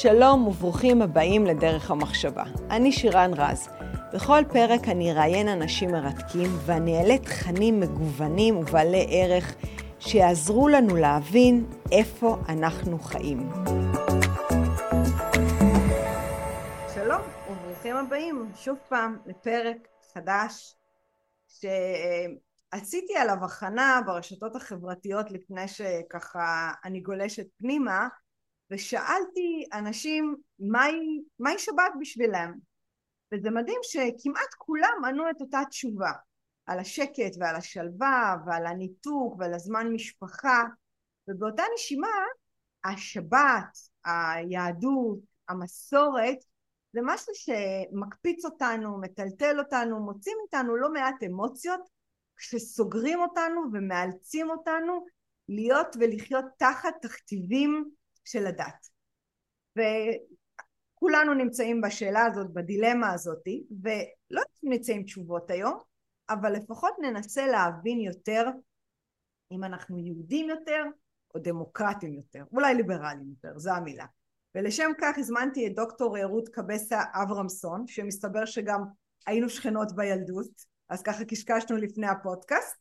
שלום וברוכים הבאים לדרך המחשבה. אני שירן רז. בכל פרק אני אראיין אנשים מרתקים ואני אעלה תכנים מגוונים ובעלי ערך שיעזרו לנו להבין איפה אנחנו חיים. שלום וברוכים הבאים שוב פעם לפרק חדש שעשיתי עליו הכנה ברשתות החברתיות לפני שככה אני גולשת פנימה ושאלתי אנשים מהי, מהי שבת בשבילם? וזה מדהים שכמעט כולם ענו את אותה תשובה על השקט ועל השלווה ועל הניתוק ועל הזמן משפחה. ובאותה נשימה השבת, היהדות, המסורת זה משהו שמקפיץ אותנו, מטלטל אותנו, מוציא מאיתנו לא מעט אמוציות שסוגרים אותנו ומאלצים אותנו להיות ולחיות תחת תכתיבים של הדת. וכולנו נמצאים בשאלה הזאת, בדילמה הזאת, ולא נצא עם תשובות היום, אבל לפחות ננסה להבין יותר אם אנחנו יהודים יותר או דמוקרטים יותר, אולי ליברליים יותר, זו המילה. ולשם כך הזמנתי את דוקטור רות קבסה אברמסון, שמסתבר שגם היינו שכנות בילדות, אז ככה קשקשנו לפני הפודקאסט,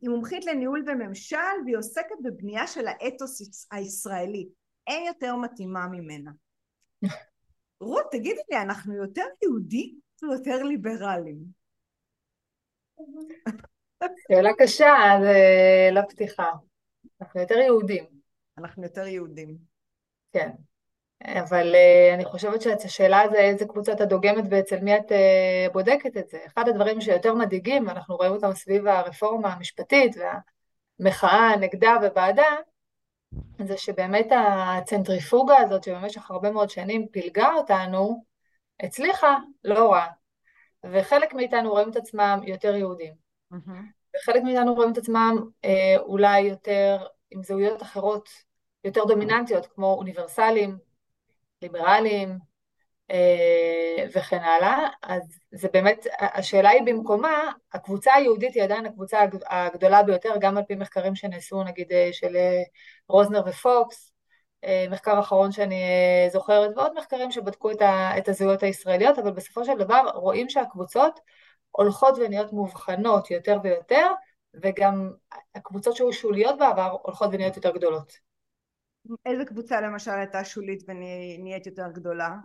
והיא מומחית לניהול וממשל והיא עוסקת בבנייה של האתוס הישראלי. אין יותר מתאימה ממנה. רות, תגידי לי, אנחנו יותר יהודים או יותר ליברליים? שאלה קשה, זה לפתיחה. אנחנו יותר יהודים. אנחנו יותר יהודים. כן. אבל uh, אני חושבת שהשאלה זה איזה קבוצה אתה דוגמת ואצל מי את uh, בודקת את זה. אחד הדברים שיותר מדאיגים, ואנחנו רואים אותם סביב הרפורמה המשפטית והמחאה נגדה ובעדה, זה שבאמת הצנטריפוגה הזאת שבמשך הרבה מאוד שנים פילגה אותנו, הצליחה לא רע. וחלק מאיתנו רואים את עצמם יותר יהודים. Mm-hmm. וחלק מאיתנו רואים את עצמם אה, אולי יותר עם זהויות אחרות, יותר דומיננטיות, כמו אוניברסליים, ליברליים אה, וכן הלאה, אז זה באמת, השאלה היא במקומה, הקבוצה היהודית היא עדיין הקבוצה הגדולה ביותר, גם על פי מחקרים שנעשו נגיד אה, של אה, רוזנר ופוקס, מחקר אחרון שאני זוכרת, ועוד מחקרים שבדקו את, ה, את הזהויות הישראליות, אבל בסופו של דבר רואים שהקבוצות הולכות ונהיות מובחנות יותר ויותר, וגם הקבוצות שהיו שוליות בעבר הולכות ונהיות יותר גדולות. איזה קבוצה למשל הייתה שולית ונהיית יותר גדולה?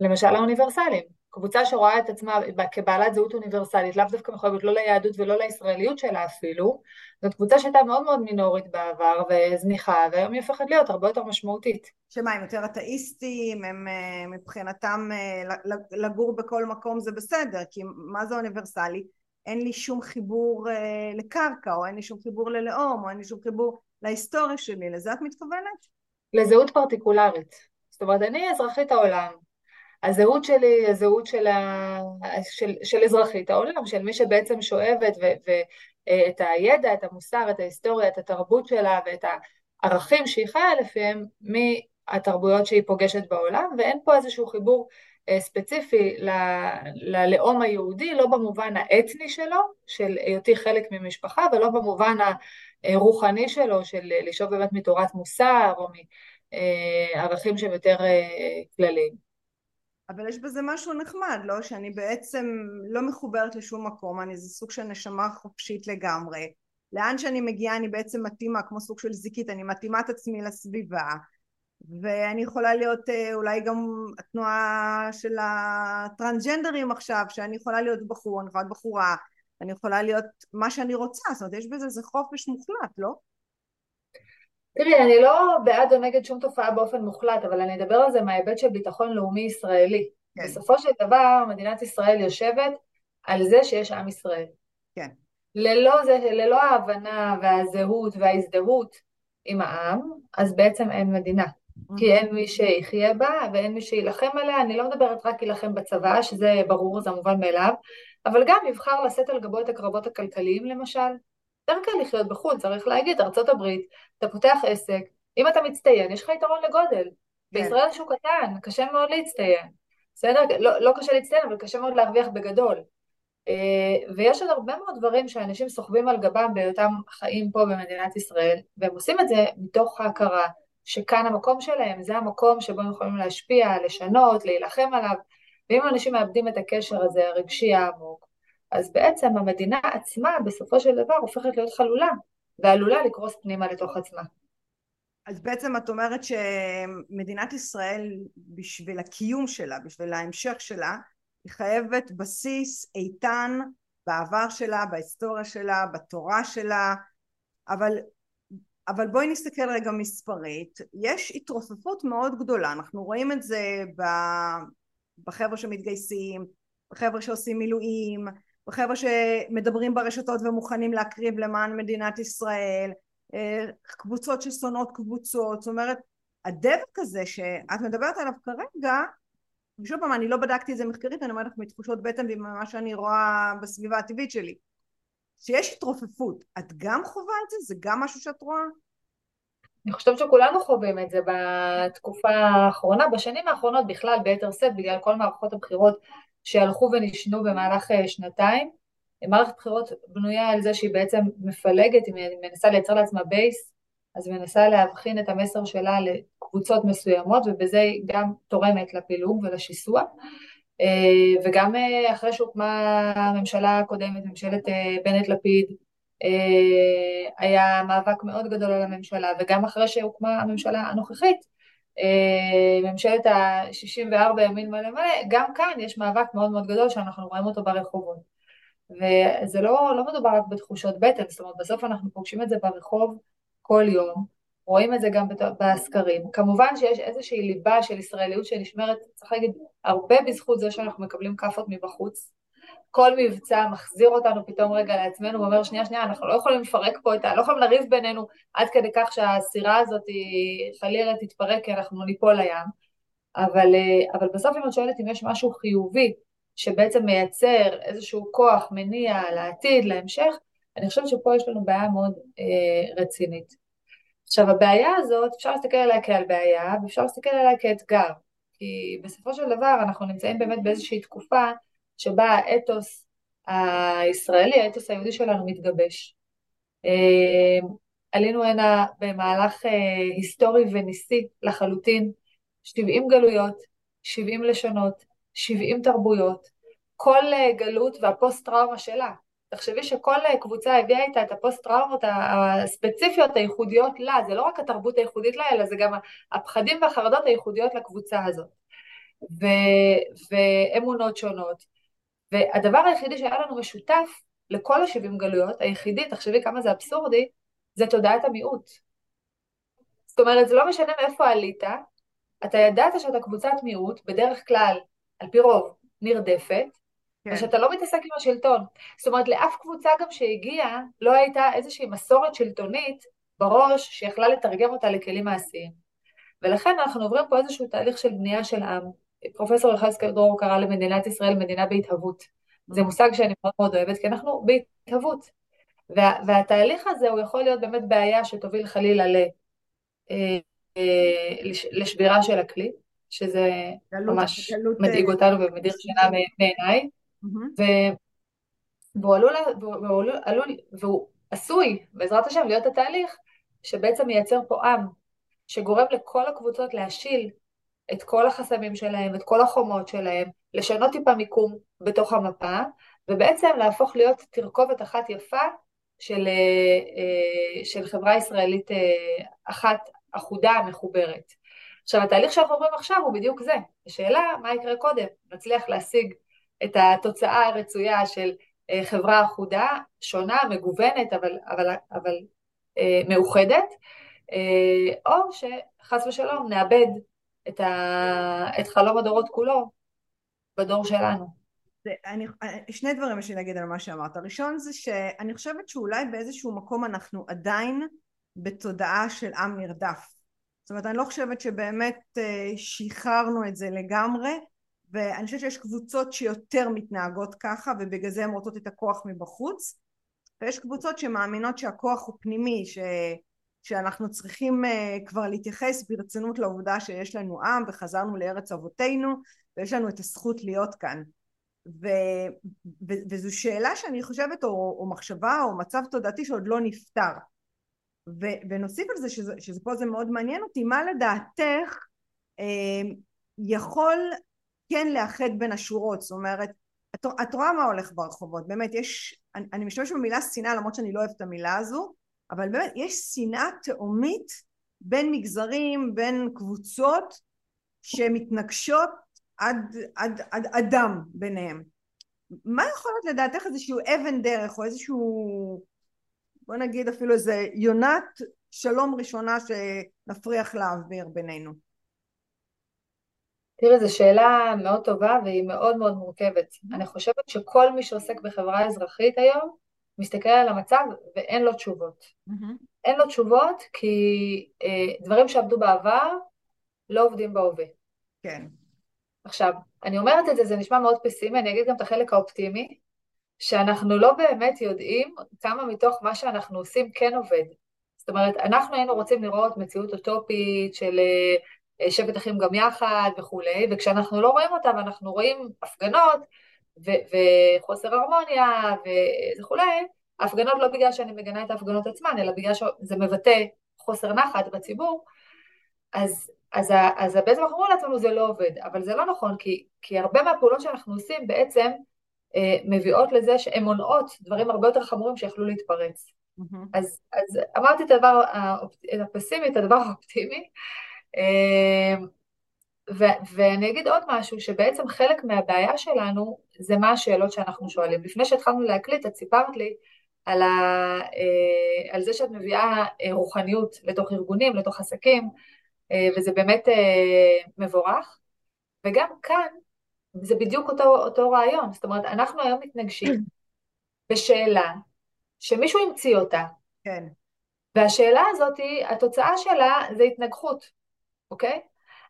למשל האוניברסלים. קבוצה שרואה את עצמה כבעלת זהות אוניברסלית, לאו דווקא מחויבת לא ליהדות ולא לישראליות שלה אפילו, זאת קבוצה שהייתה מאוד מאוד מינורית בעבר וזניחה, והיום היא הופכת להיות הרבה יותר משמעותית. שמה, הם יותר אתאיסטים, הם אה, מבחינתם אה, לגור בכל מקום זה בסדר, כי מה זה אוניברסלי? אין לי שום חיבור אה, לקרקע, או אין לי שום חיבור ללאום, או אין לי שום חיבור להיסטוריה שלי, לזה את מתכוונת? לזהות פרטיקולרית. זאת אומרת, אני אזרחית העולם. הזהות שלי הזהות של, ה... של, של אזרחית העולם, של מי שבעצם שואבת ואת אה, הידע, את המוסר, את ההיסטוריה, את התרבות שלה ואת הערכים שהיא חיה לפיהם מהתרבויות שהיא פוגשת בעולם, ואין פה איזשהו חיבור אה, ספציפי ללאום היהודי, לא במובן האתני שלו, של היותי חלק ממשפחה, ולא במובן הרוחני שלו, של לשאוב באמת מתורת מוסר, או מערכים שהם יותר אה, כלליים. אבל יש בזה משהו נחמד, לא? שאני בעצם לא מחוברת לשום מקום, אני זה סוג של נשמה חופשית לגמרי. לאן שאני מגיעה אני בעצם מתאימה, כמו סוג של זיקית, אני מתאימה את עצמי לסביבה. ואני יכולה להיות אה, אולי גם התנועה של הטרנסג'נדרים עכשיו, שאני יכולה להיות בחור, אני יכולה להיות בחורה, אני יכולה להיות מה שאני רוצה, זאת אומרת יש בזה איזה חופש מוחלט, לא? תראי, אני לא בעד או נגד שום תופעה באופן מוחלט, אבל אני אדבר על זה מההיבט של ביטחון לאומי ישראלי. כן. בסופו של דבר, מדינת ישראל יושבת על זה שיש עם ישראל. כן. ללא, זה, ללא ההבנה והזהות וההזדהות עם העם, אז בעצם אין מדינה. כי אין מי שיחיה בה ואין מי שיילחם עליה, אני לא מדברת רק להילחם בצבא, שזה ברור, זה מובן מאליו, אבל גם יבחר לשאת על גבו את הקרבות הכלכליים למשל. יותר קל לחיות בחו"ל, צריך להגיד, ארה"ב, אתה פותח עסק, אם אתה מצטיין, יש לך יתרון לגודל. כן. בישראל שוק קטן, קשה מאוד להצטיין. בסדר? לא, לא קשה להצטיין, אבל קשה מאוד להרוויח בגדול. אה, ויש עוד הרבה מאוד דברים שאנשים סוחבים על גבם בהיותם חיים פה במדינת ישראל, והם עושים את זה מתוך ההכרה שכאן המקום שלהם, זה המקום שבו הם יכולים להשפיע, לשנות, להילחם עליו, ואם אנשים מאבדים את הקשר הזה, הרגשי העמוק, אז בעצם המדינה עצמה בסופו של דבר הופכת להיות חלולה, ועלולה לקרוס פנימה לתוך עצמה. אז בעצם את אומרת שמדינת ישראל בשביל הקיום שלה, בשביל ההמשך שלה, היא חייבת בסיס איתן בעבר שלה, בהיסטוריה שלה, בתורה שלה, אבל, אבל בואי נסתכל רגע מספרית, יש התרופפות מאוד גדולה, אנחנו רואים את זה בחבר'ה שמתגייסים, בחבר'ה שעושים מילואים, בחבר'ה שמדברים ברשתות ומוכנים להקריב למען מדינת ישראל, אה, קבוצות ששונאות קבוצות, זאת אומרת הדבק הזה שאת מדברת עליו כרגע ושוב פעם אני לא בדקתי את זה מחקרית אני אומרת לך מתחושות בטן וממה שאני רואה בסביבה הטבעית שלי שיש התרופפות את גם חווה את זה? זה גם משהו שאת רואה? אני חושבת שכולנו חווים את זה בתקופה האחרונה, בשנים האחרונות בכלל ביתר שאת בגלל כל מערכות הבחירות שהלכו ונשנו במהלך אה, שנתיים מערכת בחירות בנויה על זה שהיא בעצם מפלגת, היא מנסה לייצר לעצמה בייס, אז מנסה להבחין את המסר שלה לקבוצות מסוימות, ובזה היא גם תורמת לפילוג ולשיסוע. אה, וגם אה, אחרי שהוקמה הממשלה הקודמת, ממשלת בנט-לפיד, היה מאבק מאוד גדול על הממשלה, וגם אחרי שהוקמה הממשלה הנוכחית, ממשלת ה-64 ימין מלא מלא, גם כאן יש מאבק מאוד מאוד גדול שאנחנו רואים אותו ברחובות. וזה לא, לא מדובר רק בתחושות בטן, זאת אומרת בסוף אנחנו פוגשים את זה ברחוב כל יום, רואים את זה גם בסקרים. כמובן שיש איזושהי ליבה של ישראליות שנשמרת, צריך להגיד, הרבה בזכות זה שאנחנו מקבלים כאפות מבחוץ. כל מבצע מחזיר אותנו פתאום רגע לעצמנו ואומר שנייה שנייה אנחנו לא יכולים לפרק פה את ה... לא יכולים לריב בינינו עד כדי כך שהסירה הזאת חלילה תתפרק כי אנחנו ניפול לים אבל, אבל בסוף אם את שואלת אם יש משהו חיובי שבעצם מייצר איזשהו כוח מניע לעתיד, להמשך, אני חושבת שפה יש לנו בעיה מאוד אה, רצינית. עכשיו הבעיה הזאת, אפשר להסתכל עליה כעל בעיה ואפשר להסתכל עליה כאתגר, כי בסופו של דבר אנחנו נמצאים באמת באיזושהי תקופה שבה האתוס הישראלי, האתוס היהודי שלנו מתגבש. אה, עלינו הנה במהלך אה, היסטורי וניסי לחלוטין, 70 גלויות, 70 לשונות, 70 תרבויות, כל אה, גלות והפוסט טראומה שלה. תחשבי שכל קבוצה הביאה איתה את הפוסט טראומות הספציפיות הייחודיות לה, זה לא רק התרבות הייחודית לה, אלא זה גם הפחדים והחרדות הייחודיות לקבוצה הזאת. ו, ואמונות שונות. והדבר היחידי שהיה לנו משותף לכל ה-70 גלויות, היחידי, תחשבי כמה זה אבסורדי, זה תודעת המיעוט. זאת אומרת, זה לא משנה מאיפה עלית, אתה ידעת שאתה קבוצת מיעוט, בדרך כלל על פי רוב, נרדפת, כן. ושאתה לא מתעסק עם השלטון. זאת אומרת, לאף קבוצה גם שהגיעה, לא הייתה איזושהי מסורת שלטונית בראש שיכלה לתרגם אותה לכלים מעשיים. ולכן אנחנו עוברים פה איזשהו תהליך של בנייה של עם. פרופסור יחזקאל דרור קרא למדינת ישראל מדינה בהתהוות. זה מושג שאני מאוד מאוד אוהבת, כי אנחנו בהתהוות. וה, והתהליך הזה הוא יכול להיות באמת בעיה שתוביל חלילה ל, אה, אה, לשבירה של הכלי, שזה גלות, ממש גלות, מדאיג אה, אותנו ומדיר שינה בעיניי, והוא עלול, והוא, עלול, והוא עשוי, בעזרת השם, להיות התהליך שבעצם מייצר פה עם, שגורם לכל הקבוצות להשיל את כל החסמים שלהם, את כל החומות שלהם, לשנות טיפה מיקום בתוך המפה, ובעצם להפוך להיות תרכובת אחת יפה של, אה, אה, של חברה ישראלית אחת אחודה, מחוברת. עכשיו התהליך שאנחנו עוברים עכשיו הוא בדיוק זה, השאלה מה יקרה קודם, נצליח להשיג את התוצאה הרצויה של אה, חברה אחודה, שונה, מגוונת, אבל, אבל, אבל אה, מאוחדת, אה, או שחס ושלום נאבד את, ה, את חלום הדורות כולו בדור שלנו. זה, אני, שני דברים יש לי להגיד על מה שאמרת. הראשון זה שאני חושבת שאולי באיזשהו מקום אנחנו עדיין בתודעה של עם נרדף. זאת אומרת אני לא חושבת שבאמת אה, שחררנו את זה לגמרי ואני חושבת שיש קבוצות שיותר מתנהגות ככה ובגלל זה הן רוצות את הכוח מבחוץ ויש קבוצות שמאמינות שהכוח הוא פנימי ש... שאנחנו צריכים uh, כבר להתייחס ברצינות לעובדה שיש לנו עם וחזרנו לארץ אבותינו ויש לנו את הזכות להיות כאן. ו, ו, וזו שאלה שאני חושבת או, או מחשבה או מצב תודעתי שעוד לא נפתר. ו- ונוסיף על זה שזה, שזה פה זה מאוד מעניין אותי, מה לדעתך אה, יכול כן לאחד בין השורות, זאת אומרת, את, את רואה מה הולך ברחובות, באמת יש, אני, אני משתמשת במילה שנאה למרות שאני לא אוהבת את המילה הזו, אבל באמת יש שנאה תהומית בין מגזרים, בין קבוצות שמתנגשות עד, עד, עד אדם ביניהם. מה יכול להיות לדעתך איזשהו אבן דרך או איזשהו בוא נגיד אפילו איזה יונת שלום ראשונה שנפריח לאוויר בינינו. תראי, זו שאלה מאוד טובה והיא מאוד מאוד מורכבת. אני חושבת שכל מי שעוסק בחברה אזרחית היום, מסתכל על המצב ואין לו תשובות. Mm-hmm. אין לו תשובות כי אה, דברים שעבדו בעבר לא עובדים בהווה. כן. עכשיו, אני אומרת את זה, זה נשמע מאוד פסימי, אני אגיד גם את החלק האופטימי, שאנחנו לא באמת יודעים כמה מתוך מה שאנחנו עושים כן עובד. זאת אומרת, אנחנו היינו רוצים לראות מציאות אוטופית של אה, שבט אחים גם יחד וכולי, וכשאנחנו לא רואים אותה ואנחנו רואים הפגנות ו- וחוסר הרמוניה וכולי, ההפגנות לא בגלל שאני מגנה את ההפגנות עצמן, אלא בגלל שזה מבטא חוסר נחת בציבור, אז, אז, אז בעצם אנחנו אומרים לעצמנו זה לא עובד, אבל זה לא נכון, כי, כי הרבה מהפעולות שאנחנו עושים בעצם אה, מביאות לזה שהן מונעות דברים הרבה יותר חמורים שיכלו להתפרץ. Mm-hmm. אז, אז אמרתי את הדבר הפסימי, את הדבר האופטימי, אה, ו- ואני אגיד עוד משהו, שבעצם חלק מהבעיה שלנו זה מה השאלות שאנחנו שואלים. לפני שהתחלנו להקליט, את סיפרת לי על, ה, אה, על זה שאת מביאה רוחניות לתוך ארגונים, לתוך עסקים, וזה באמת מבורך. וגם כאן זה בדיוק אותו, אותו רעיון, זאת אומרת, אנחנו היום מתנגשים בשאלה שמישהו המציא אותה. כן. והשאלה הזאת, התוצאה שלה זה התנגחות, אוקיי?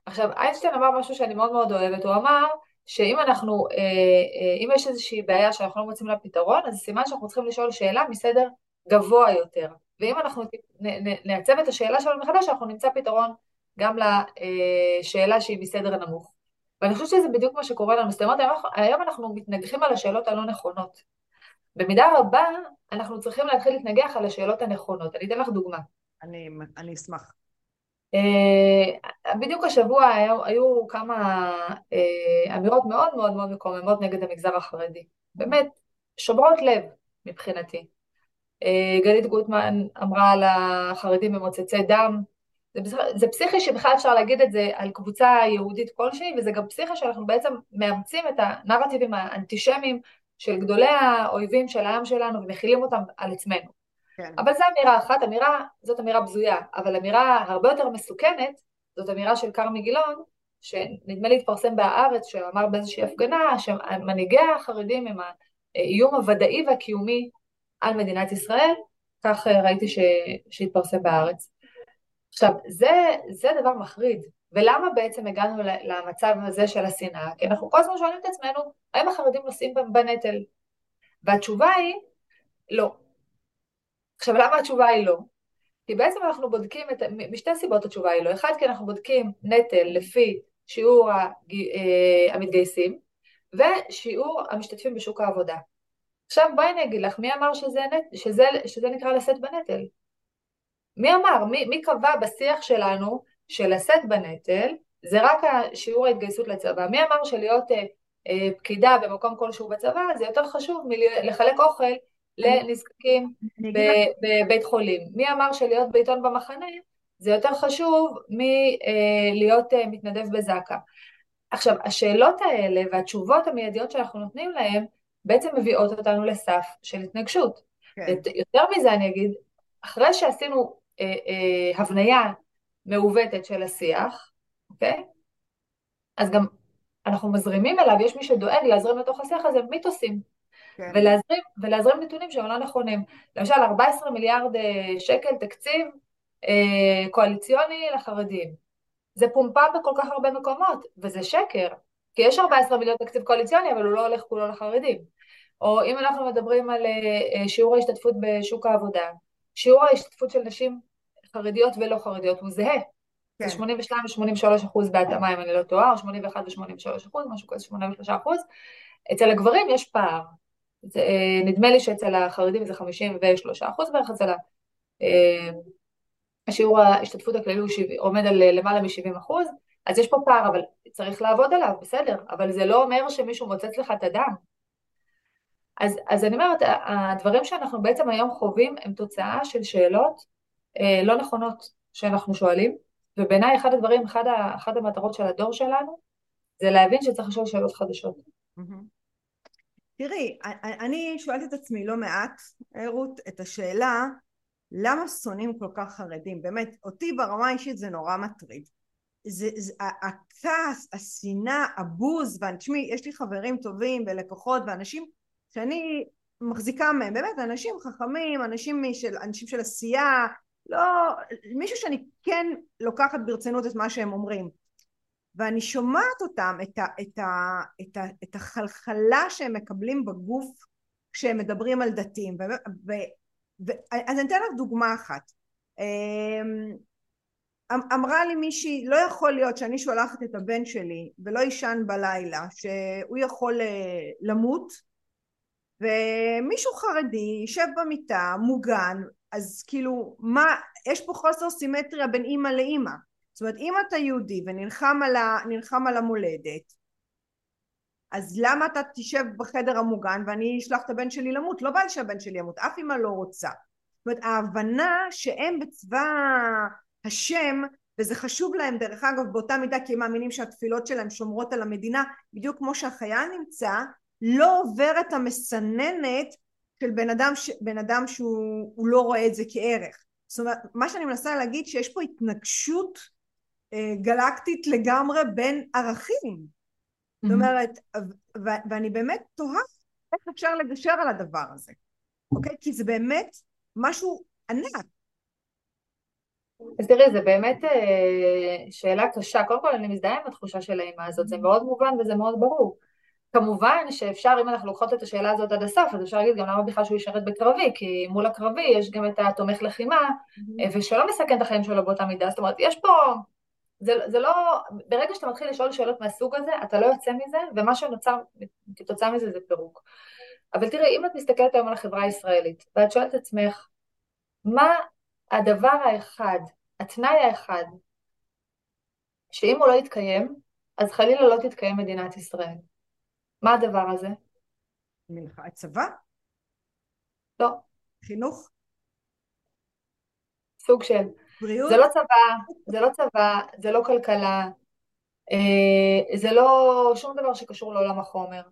עכשיו, איינשטיין אמר משהו שאני מאוד מאוד אוהבת, הוא אמר שאם אנחנו, אה, אה, אם יש איזושהי בעיה שאנחנו לא מוצאים לה פתרון, אז סימן שאנחנו צריכים לשאול שאלה מסדר גבוה יותר. ואם אנחנו נעצב את השאלה שלנו מחדש, אנחנו נמצא פתרון גם לשאלה שהיא מסדר נמוך. ואני חושבת שזה בדיוק מה שקורה לנו. זאת אומרת, היום אנחנו מתנגחים על השאלות הלא נכונות. במידה רבה, אנחנו צריכים להתחיל להתנגח על השאלות הנכונות. אני אתן לך דוגמה. אני, אני אשמח. Uh, בדיוק השבוע היו, היו כמה uh, אמירות מאוד מאוד מאוד מקוממות נגד המגזר החרדי. באמת, שוברות לב מבחינתי. Uh, גלית גוטמן אמרה על החרדים ממוצצי דם, זה, זה פסיכי שבכלל אפשר להגיד את זה על קבוצה יהודית כלשהי, וזה גם פסיכי שאנחנו בעצם מאמצים את הנרטיבים האנטישמיים של גדולי האויבים של העם שלנו ומכילים אותם על עצמנו. כן. אבל זו אמירה אחת, אמירה, זאת אמירה בזויה, אבל אמירה הרבה יותר מסוכנת, זאת אמירה של כרמי גילון, שנדמה לי התפרסם בהארץ, שאמר באיזושהי הפגנה, שמנהיגי החרדים הם האיום הוודאי והקיומי על מדינת ישראל, כך ראיתי שהתפרסם בהארץ. עכשיו, זה, זה דבר מחריד, ולמה בעצם הגענו למצב הזה של השנאה? כי אנחנו כל הזמן שואלים את עצמנו, האם החרדים נושאים בנטל? והתשובה היא, לא. עכשיו, למה התשובה היא לא? כי בעצם אנחנו בודקים, את, משתי סיבות התשובה היא לא. אחד, כי אנחנו בודקים נטל לפי שיעור אה, המתגייסים, ושיעור המשתתפים בשוק העבודה. עכשיו בואי אני אגיד לך, מי אמר שזה, שזה, שזה נקרא לשאת בנטל? מי אמר, מי, מי קבע בשיח שלנו של לשאת בנטל, זה רק שיעור ההתגייסות לצבא. מי אמר שלהיות אה, אה, פקידה במקום כלשהו בצבא זה יותר חשוב מלחלק אוכל לנזקקים בבית חולים? מי אמר שלהיות בעיתון במחנה זה יותר חשוב מלהיות אה, אה, מתנדב בזק"א? עכשיו, השאלות האלה והתשובות המיידיות שאנחנו נותנים להם בעצם מביאות אותנו לסף של התנגשות. כן. יותר מזה אני אגיד, אחרי שעשינו אה, אה, הבניה מעוותת של השיח, אוקיי? אז גם אנחנו מזרימים אליו, יש מי שדואג להזרים לתוך השיח הזה מיתוסים. כן. ולהזרים, ולהזרים נתונים שהם לא נכונים. למשל, 14 מיליארד אה, שקל תקציב אה, קואליציוני לחרדים. זה פומפם בכל כך הרבה מקומות, וזה שקר. כי יש 14 מיליון תקציב קואליציוני, אבל הוא לא הולך כולו לחרדים. או אם אנחנו מדברים על אה, שיעור ההשתתפות בשוק העבודה, שיעור ההשתתפות של נשים חרדיות ולא חרדיות הוא זהה. כן. זה 82 ו-83 אחוז בהתאמה אם אני לא טועה, או 81 ו-83 אחוז, משהו כזה 83 אחוז. אצל הגברים יש פער. זה, אה, נדמה לי שאצל החרדים זה 53 אחוז בערך, אצל השיעור ההשתתפות הכללי עומד על למעלה מ-70 אחוז, אז יש פה פער, אבל צריך לעבוד עליו, בסדר, אבל זה לא אומר שמישהו מוצץ לך את הדם. אז, אז אני אומרת, הדברים שאנחנו בעצם היום חווים הם תוצאה של שאלות אה, לא נכונות שאנחנו שואלים, ובעיניי אחד הדברים, אחד, אחד המטרות של הדור שלנו, זה להבין שצריך לשאול שאלות חדשות. תראי, אני שואלת את עצמי לא מעט, רות, את השאלה למה שונאים כל כך חרדים? באמת, אותי ברמה האישית זה נורא מטריד. זה, זה, הכעס, השנאה, הבוז, ותשמעי, יש לי חברים טובים ולקוחות ואנשים שאני מחזיקה מהם, באמת אנשים חכמים, אנשים של, אנשים של עשייה, לא, מישהו שאני כן לוקחת ברצינות את מה שהם אומרים. ואני שומעת אותם, את, ה, את, ה, את, ה, את החלחלה שהם מקבלים בגוף כשהם מדברים על דתיים. ו, ו, ו, אז אני אתן לך דוגמה אחת. אמ, אמ, אמרה לי מישהי, לא יכול להיות שאני שולחת את הבן שלי ולא יישן בלילה, שהוא יכול אה, למות, ומישהו חרדי יישב במיטה, מוגן, אז כאילו, מה, יש פה חוסר סימטריה בין אימא לאימא. זאת אומרת, אם אתה יהודי ונלחם על, ה, על המולדת, אז למה אתה תשב בחדר המוגן ואני אשלח את הבן שלי למות? לא בא לי שהבן שלי ימות, אף אמא לא רוצה. זאת אומרת, ההבנה שהם בצבא השם, וזה חשוב להם דרך אגב באותה מידה כי הם מאמינים שהתפילות שלהם שומרות על המדינה, בדיוק כמו שהחייל נמצא, לא עובר את המסננת של בן אדם, ש... בן אדם שהוא לא רואה את זה כערך. זאת אומרת, מה שאני מנסה להגיד שיש פה התנגשות גלקטית לגמרי בין ערכים. זאת אומרת, ו- ואני באמת תוהה איך אפשר לגשר על הדבר הזה, אוקיי? כי זה באמת משהו ענק. אז תראי, זה באמת אה, שאלה קשה. קודם כל, אני מזדהה עם התחושה של האימה הזאת, זה מאוד מובן וזה מאוד ברור. כמובן שאפשר, אם אנחנו לוקחות את השאלה הזאת עד הסוף, אז אפשר להגיד גם למה בכלל שהוא ישרת בקרבי, כי מול הקרבי יש גם את התומך לחימה, mm-hmm. ושלא מסכן את החיים שלו באותה מידה. זאת אומרת, יש פה... זה, זה לא... ברגע שאתה מתחיל לשאול שאלות מהסוג הזה, אתה לא יוצא מזה, ומה שנוצר כתוצאה מזה זה פירוק. אבל תראי, אם את מסתכלת היום על החברה הישראלית, ואת שואלת את עצמך, מה הדבר האחד, התנאי האחד, שאם הוא לא יתקיים, אז חלילה לא תתקיים מדינת ישראל. מה הדבר הזה? מלחמה, צבא? לא. חינוך? סוג של. בריאות? זה לא צבא, זה לא צבא, זה לא כלכלה, אה, זה לא שום דבר שקשור לעולם החומר.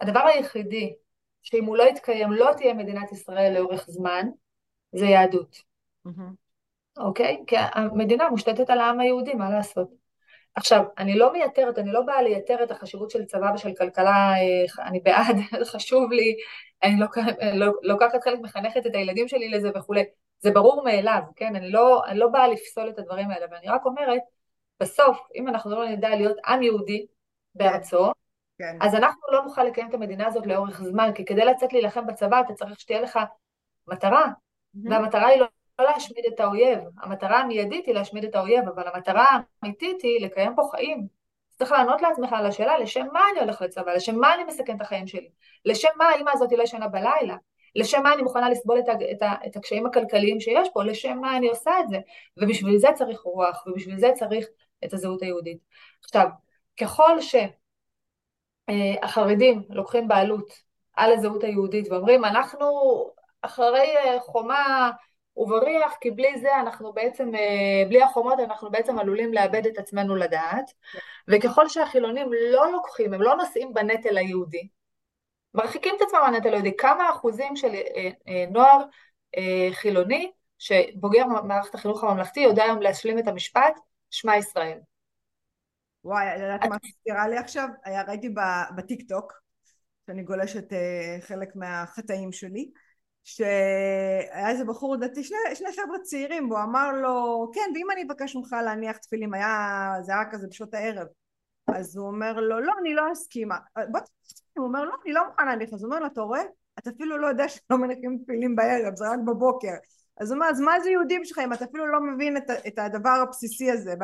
הדבר היחידי שאם הוא לא יתקיים לא תהיה מדינת ישראל לאורך זמן, זה יהדות. אוקיי? כי המדינה מושתתת על העם היהודי, מה לעשות? עכשיו, אני לא מייתרת, אני לא באה לייתר את החשיבות של צבא ושל כלכלה, אה, אני בעד, חשוב לי, אני לא, לא, לוקחת חלק, מחנכת את הילדים שלי לזה וכולי. זה ברור מאליו, כן? אני לא, אני לא באה לפסול את הדברים האלה, ואני רק אומרת, בסוף, אם אנחנו לא נדע להיות עם יהודי בארצו, כן. אז אנחנו לא נוכל לקיים את המדינה הזאת לאורך זמן, כי כדי לצאת להילחם בצבא אתה צריך שתהיה לך מטרה, mm-hmm. והמטרה היא לא לא להשמיד את האויב, המטרה המיידית היא להשמיד את האויב, אבל המטרה האמיתית היא לקיים פה חיים. צריך לענות לעצמך על השאלה, לשם מה אני הולך לצבא? לשם מה אני מסכן את החיים שלי? לשם מה האמא הזאת לא ישנה בלילה? לשם מה אני מוכנה לסבול את, את, את הקשיים הכלכליים שיש פה? לשם מה אני עושה את זה? ובשביל זה צריך רוח, ובשביל זה צריך את הזהות היהודית. עכשיו, ככל שהחרדים אה, לוקחים בעלות על הזהות היהודית ואומרים, אנחנו אחרי אה, חומה ובריח, כי בלי זה אנחנו בעצם, אה, בלי החומות אנחנו בעצם עלולים לאבד את עצמנו לדעת, וככל שהחילונים לא לוקחים, הם לא נושאים בנטל היהודי, מרחיקים את עצמם מהנטל היהודי, כמה אחוזים של אה, אה, נוער חילוני שבוגר מערכת החינוך הממלכתי יודע היום להשלים את המשפט שמע ישראל. וואי, את יודעת מה מזכירה לי עכשיו? היה, ראיתי בטיק טוק, שאני גולשת חלק מהחטאים שלי, שהיה איזה בחור דתי, שני, שני חבר'ה צעירים, והוא אמר לו, כן, ואם אני אבקש ממך להניח תפילים, היה, זה היה כזה בשעות הערב. אז הוא אומר לו, לא, אני לא אסכים. בוא תסכים, הוא אומר, לא, אני לא מוכן להניח. אז הוא אומר לו, אתה רואה? אתה אפילו לא יודע שלא מניחים תפילים בערב, זה רק בבוקר. אז הוא אומר, אז מה זה יהודים שלך אם אתה אפילו לא מבין את, את הדבר הבסיסי הזה?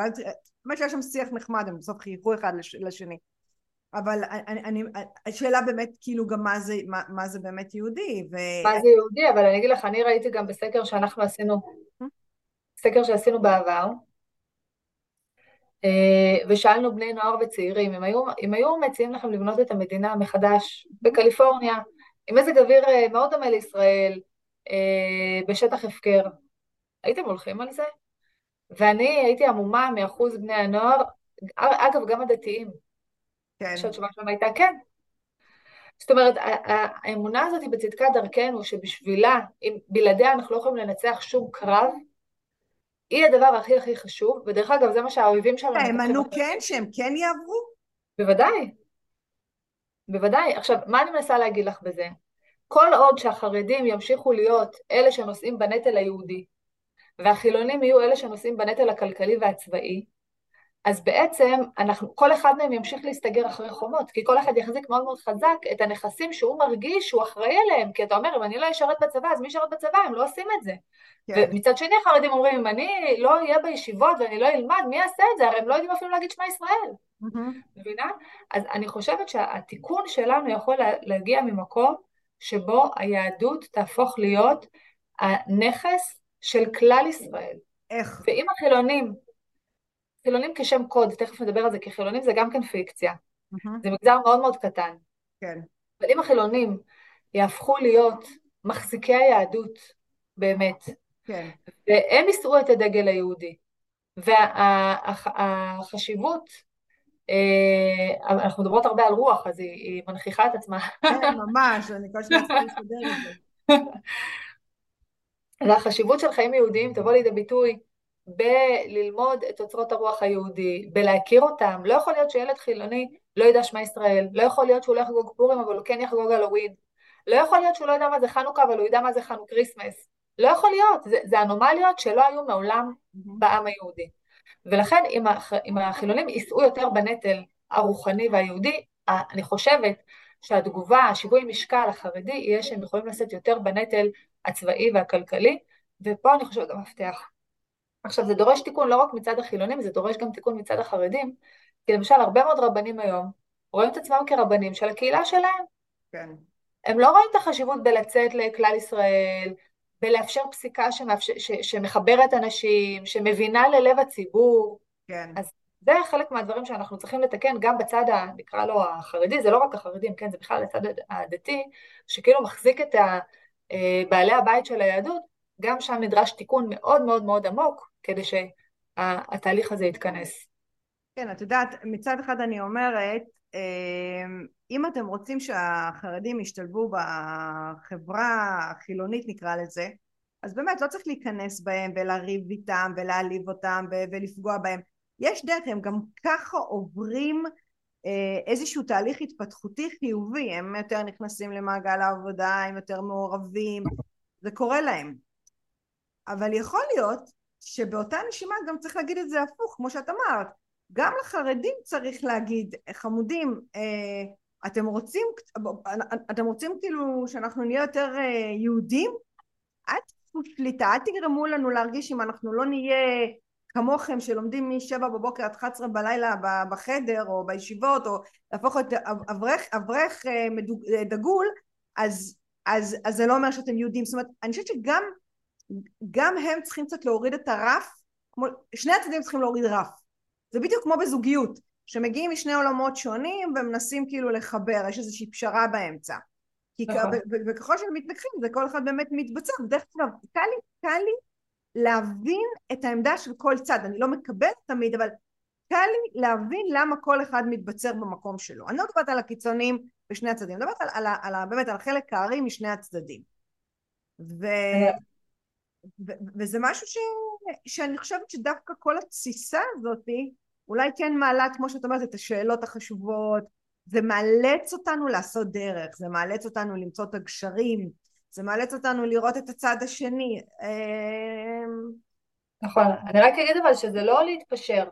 באמת שהיה שם שיח נחמד, הם בסוף חייכו אחד לשני. אבל אני, אני, השאלה באמת כאילו גם מה זה, מה, מה זה באמת יהודי. ו... מה זה יהודי, אבל אני אגיד לך, אני ראיתי גם בסקר שאנחנו עשינו, סקר שעשינו בעבר, אה, ושאלנו בני נוער וצעירים, אם היו, אם היו מציעים לכם לבנות את המדינה מחדש בקליפורניה, עם מזג אוויר אה, מאוד דומה לישראל, אה, בשטח הפקר, הייתם הולכים על זה? ואני הייתי עמומה מאחוז בני הנוער, אגב, גם הדתיים. כן. שהתשובה שלהם הייתה כן. זאת אומרת, האמונה הזאת היא בצדקת דרכנו, שבשבילה, אם בלעדיה אנחנו לא יכולים לנצח שום קרב, היא הדבר הכי הכי חשוב, ודרך אגב, זה מה שהאויבים שלנו... הם ענו כן, שהם כן יעברו? בוודאי. בוודאי. עכשיו, מה אני מנסה להגיד לך בזה? כל עוד שהחרדים ימשיכו להיות אלה שנושאים בנטל היהודי, והחילונים יהיו אלה שנושאים בנטל הכלכלי והצבאי, אז בעצם אנחנו, כל אחד מהם ימשיך להסתגר אחרי חומות, כי כל אחד יחזיק מאוד מאוד חזק את הנכסים שהוא מרגיש שהוא אחראי עליהם, כי אתה אומר, אם אני לא אשרת בצבא, אז מי ישרת בצבא? הם לא עושים את זה. כן. ומצד שני החרדים אומרים, אם אני לא אהיה בישיבות ואני לא אלמד, מי יעשה את זה? הרי הם לא יודעים אפילו להגיד שמע ישראל. מבינה? אז אני חושבת שהתיקון שלנו יכול להגיע ממקום שבו היהדות תהפוך להיות הנכס של כלל ישראל. איך? ואם החילונים, חילונים כשם קוד, תכף נדבר על זה, כי חילונים זה גם כן פיקציה. Mm-hmm. זה מגזר מאוד מאוד קטן. כן. אבל אם החילונים יהפכו להיות מחזיקי היהדות, באמת, כן. והם יישאו את הדגל היהודי, והחשיבות, אה, אנחנו מדברות הרבה על רוח, אז היא, היא מנכיחה את עצמה. כן, ממש, אני כל שניה צריכה להסתדר עם זה. והחשיבות של חיים יהודיים תבוא לידי ביטוי בללמוד את אוצרות הרוח היהודי, בלהכיר אותם. לא יכול להיות שילד חילוני לא ידע שמע ישראל, לא יכול להיות שהוא לא יחגוג פורים אבל הוא כן יחגוג הלווין, לא יכול להיות שהוא לא ידע מה זה חנוכה אבל הוא ידע מה זה חנוך כריסמס. לא יכול להיות, זה, זה אנומליות שלא היו מעולם בעם היהודי. ולכן אם, הח, אם החילונים יישאו יותר בנטל הרוחני והיהודי, אני חושבת שהתגובה, השיווי משקל החרדי, יהיה שהם יכולים לשאת יותר בנטל הצבאי והכלכלי, ופה אני חושבת המפתח. עכשיו זה דורש תיקון לא רק מצד החילונים, זה דורש גם תיקון מצד החרדים, כי למשל הרבה מאוד רבנים היום רואים את עצמם כרבנים של הקהילה שלהם. כן. הם לא רואים את החשיבות בלצאת לכלל ישראל, בלאפשר פסיקה שמאפשר, ש, שמחברת אנשים, שמבינה ללב הציבור. כן. אז זה חלק מהדברים שאנחנו צריכים לתקן גם בצד, ה, נקרא לו החרדי, זה לא רק החרדים, כן, זה בכלל הצד הדתי, שכאילו מחזיק את ה, אה, בעלי הבית של היהדות, גם שם נדרש תיקון מאוד מאוד מאוד עמוק כדי שהתהליך הזה יתכנס. כן, את יודעת, מצד אחד אני אומרת, אה, אם אתם רוצים שהחרדים ישתלבו בחברה החילונית נקרא לזה, אז באמת לא צריך להיכנס בהם ולריב איתם ולהעליב אותם ולפגוע בהם. יש דרך, הם גם ככה עוברים אה, איזשהו תהליך התפתחותי חיובי, הם יותר נכנסים למעגל העבודה, הם יותר מעורבים, זה קורה להם. אבל יכול להיות שבאותה נשימה גם צריך להגיד את זה הפוך, כמו שאת אמרת, גם לחרדים צריך להגיד, חמודים, אה, אתם רוצים, אתם רוצים כאילו שאנחנו נהיה יותר אה, יהודים? אל תעשו שליטה, אל תגרמו לנו להרגיש אם אנחנו לא נהיה כמוכם שלומדים משבע בבוקר עד 11 בלילה בחדר או בישיבות או להפוך להיות אברך, אברך אה, דגול אז, אז, אז זה לא אומר שאתם יהודים זאת אומרת אני חושבת שגם גם הם צריכים קצת להוריד את הרף כמו, שני הצדדים צריכים להוריד רף זה בדיוק כמו בזוגיות שמגיעים משני עולמות שונים ומנסים כאילו לחבר יש איזושהי פשרה באמצע כי נכון. וככל שהם מתנגחים זה כל אחד באמת מתבצע ודרך אגב קל לי, קל לי להבין את העמדה של כל צד, אני לא מקבלת תמיד, אבל קל לי להבין למה כל אחד מתבצר במקום שלו. אני לא מדברת על הקיצונים בשני הצדדים, אני מדברת על, על, על, על, באמת על חלק הארי משני הצדדים. ו, ו, וזה משהו ש, שאני חושבת שדווקא כל התסיסה הזאתי אולי כן מעלה, כמו שאת אומרת, את השאלות החשובות, זה מאלץ אותנו לעשות דרך, זה מאלץ אותנו למצוא את הגשרים, זה מאלץ אותנו לראות את הצד השני. אמ, נכון, אני רק אגיד אבל שזה לא להתפשר,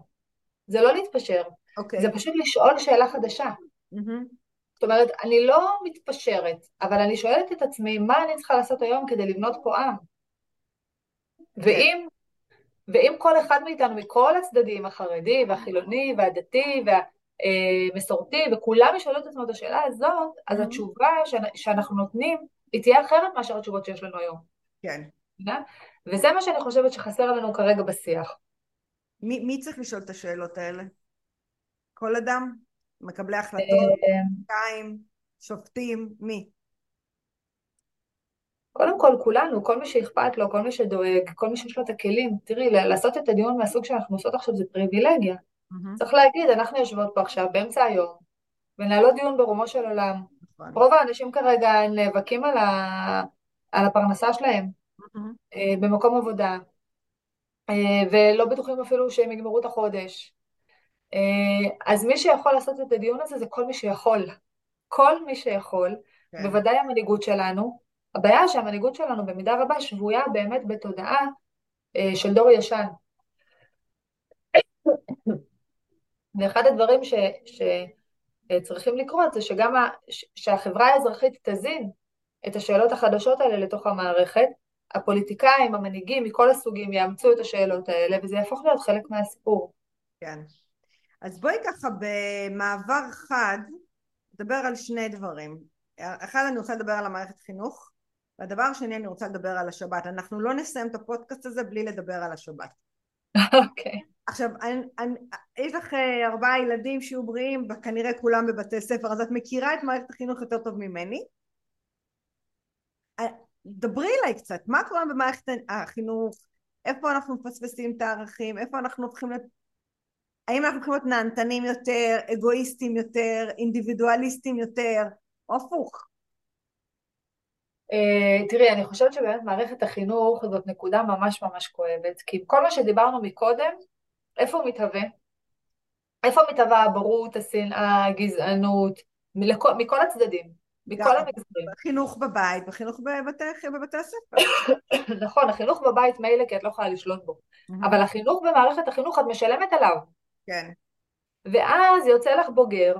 זה לא להתפשר, okay. אוקיי. זה פשוט לשאול שאלה חדשה. Mm-hmm. זאת אומרת, אני לא מתפשרת, אבל אני שואלת את עצמי, מה אני צריכה לעשות היום כדי לבנות פה עם? ואם, ואם כל אחד מאיתנו, מכל הצדדים, החרדי והחילוני והדתי והמסורתי, וכולם ישאלו את עצמם את השאלה הזאת, אז mm-hmm. התשובה שאנחנו נותנים היא תהיה אחרת מאשר התשובות שיש לנו היום. כן. וזה מה שאני חושבת שחסר לנו כרגע בשיח. מי, מי צריך לשאול את השאלות האלה? כל אדם? מקבלי החלטות? אה, שופטים? מי? קודם כל כולנו, כל מי שאכפת לו, כל מי שדואג, כל מי שיש לו את הכלים. תראי, לעשות את הדיון מהסוג שאנחנו עושות עכשיו זה פריבילגיה. Mm-hmm. צריך להגיד, אנחנו יושבות פה עכשיו באמצע היום, ונעלות דיון ברומו של עולם. נכון. רוב האנשים כרגע נאבקים על, ה... על הפרנסה שלהם Mm-hmm. במקום עבודה, אה, ולא בטוחים אפילו שהם יגמרו את החודש. אה, אז מי שיכול לעשות את הדיון הזה זה כל מי שיכול. כל מי שיכול, כן. בוודאי המנהיגות שלנו. הבעיה שהמנהיגות שלנו במידה רבה שבויה באמת בתודעה אה, של דור ישן. ואחד הדברים ש, שצריכים לקרות זה שגם ה, שהחברה האזרחית תזין את השאלות החדשות האלה לתוך המערכת, הפוליטיקאים, המנהיגים מכל הסוגים יאמצו את השאלות האלה וזה יהפוך להיות חלק מהסיפור. כן. אז בואי ככה במעבר חד נדבר על שני דברים. אחד אני רוצה לדבר על המערכת חינוך והדבר השני אני רוצה לדבר על השבת. אנחנו לא נסיים את הפודקאסט הזה בלי לדבר על השבת. אוקיי. Okay. עכשיו, אני, אני, יש לך אה, ארבעה ילדים שיהיו בריאים, כנראה כולם בבתי ספר, אז את מכירה את מערכת החינוך יותר טוב ממני. אה, דברי אליי קצת, מה קורה במערכת החינוך, איפה אנחנו מפספסים את הערכים, איפה אנחנו הופכים להיות, האם אנחנו הופכים להיות נהנתנים יותר, אגואיסטים יותר, אינדיבידואליסטים יותר, או הפוך. Uh, תראי, אני חושבת שבאמת מערכת החינוך זאת נקודה ממש ממש כואבת, כי כל מה שדיברנו מקודם, איפה הוא מתהווה? איפה מתהווה הבורות, השנאה, הגזענות, מלכל, מכל הצדדים, מכל המגזרים. חינוך בבית וחינוך בבתי, בבתי הספר. נכון, החינוך בבית מילא כי את לא יכולה לשלוט בו, אבל החינוך במערכת החינוך את משלמת עליו. כן. ואז יוצא לך בוגר,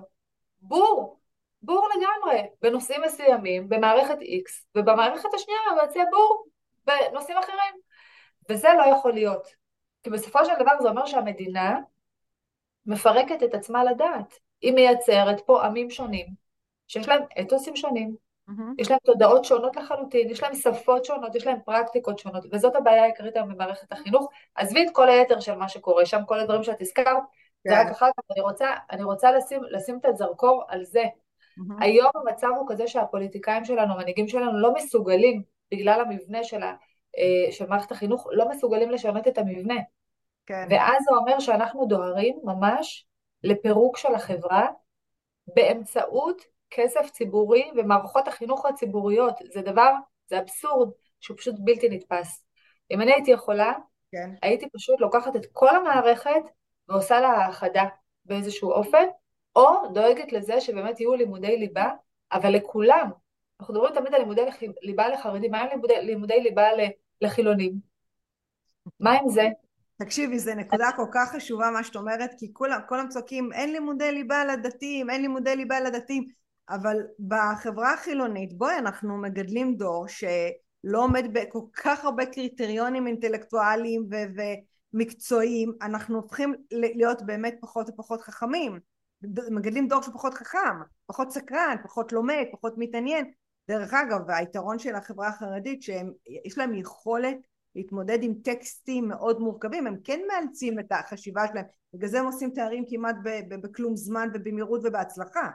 בור, בור לגמרי, בנושאים מסוימים, במערכת X, ובמערכת השנייה הוא יוצא בור בנושאים אחרים. וזה לא יכול להיות. כי בסופו של דבר זה אומר שהמדינה מפרקת את עצמה לדעת. היא מייצרת פה עמים שונים, שיש להם אתוסים שונים, mm-hmm. יש להם תודעות שונות לחלוטין, יש להם שפות שונות, יש להם פרקטיקות שונות, וזאת הבעיה העיקרית היום במערכת החינוך. עזבי את כל היתר של מה שקורה שם, כל הדברים שאת הזכרת, yeah. זה כן. רק אחר כך, אני רוצה, אני רוצה לשים, לשים את הזרקור על זה. Mm-hmm. היום המצב הוא כזה שהפוליטיקאים שלנו, המנהיגים שלנו, לא מסוגלים, בגלל המבנה של, ה, אה, של מערכת החינוך, לא מסוגלים לשנות את המבנה. כן. ואז זה אומר שאנחנו דוהרים ממש לפירוק של החברה באמצעות כסף ציבורי ומערכות החינוך הציבוריות. זה דבר, זה אבסורד שהוא פשוט בלתי נתפס. אם אני הייתי יכולה, כן. הייתי פשוט לוקחת את כל המערכת ועושה לה האחדה באיזשהו אופן, או דואגת לזה שבאמת יהיו לימודי ליבה, אבל לכולם. אנחנו מדברים תמיד על לימודי ליבה לחרדים, מה עם לימודי, לימודי ליבה לחילונים? מה עם זה? תקשיבי, זו נקודה כל כך חשובה מה שאת אומרת, כי כולם, כולם צועקים, אין לימודי ליבה לדתיים, אין לימודי ליבה לדתיים, אבל בחברה החילונית, בואי, אנחנו מגדלים דור שלא עומד בכל כך הרבה קריטריונים אינטלקטואליים ו- ומקצועיים, אנחנו הופכים להיות באמת פחות ופחות חכמים. מגדלים דור שפחות חכם, פחות סקרן, פחות לומד, פחות מתעניין. דרך אגב, היתרון של החברה החרדית שיש להם יכולת להתמודד עם טקסטים מאוד מורכבים, הם כן מאלצים את החשיבה שלהם, בגלל זה הם עושים תארים כמעט בכלום זמן ובמהירות ובהצלחה.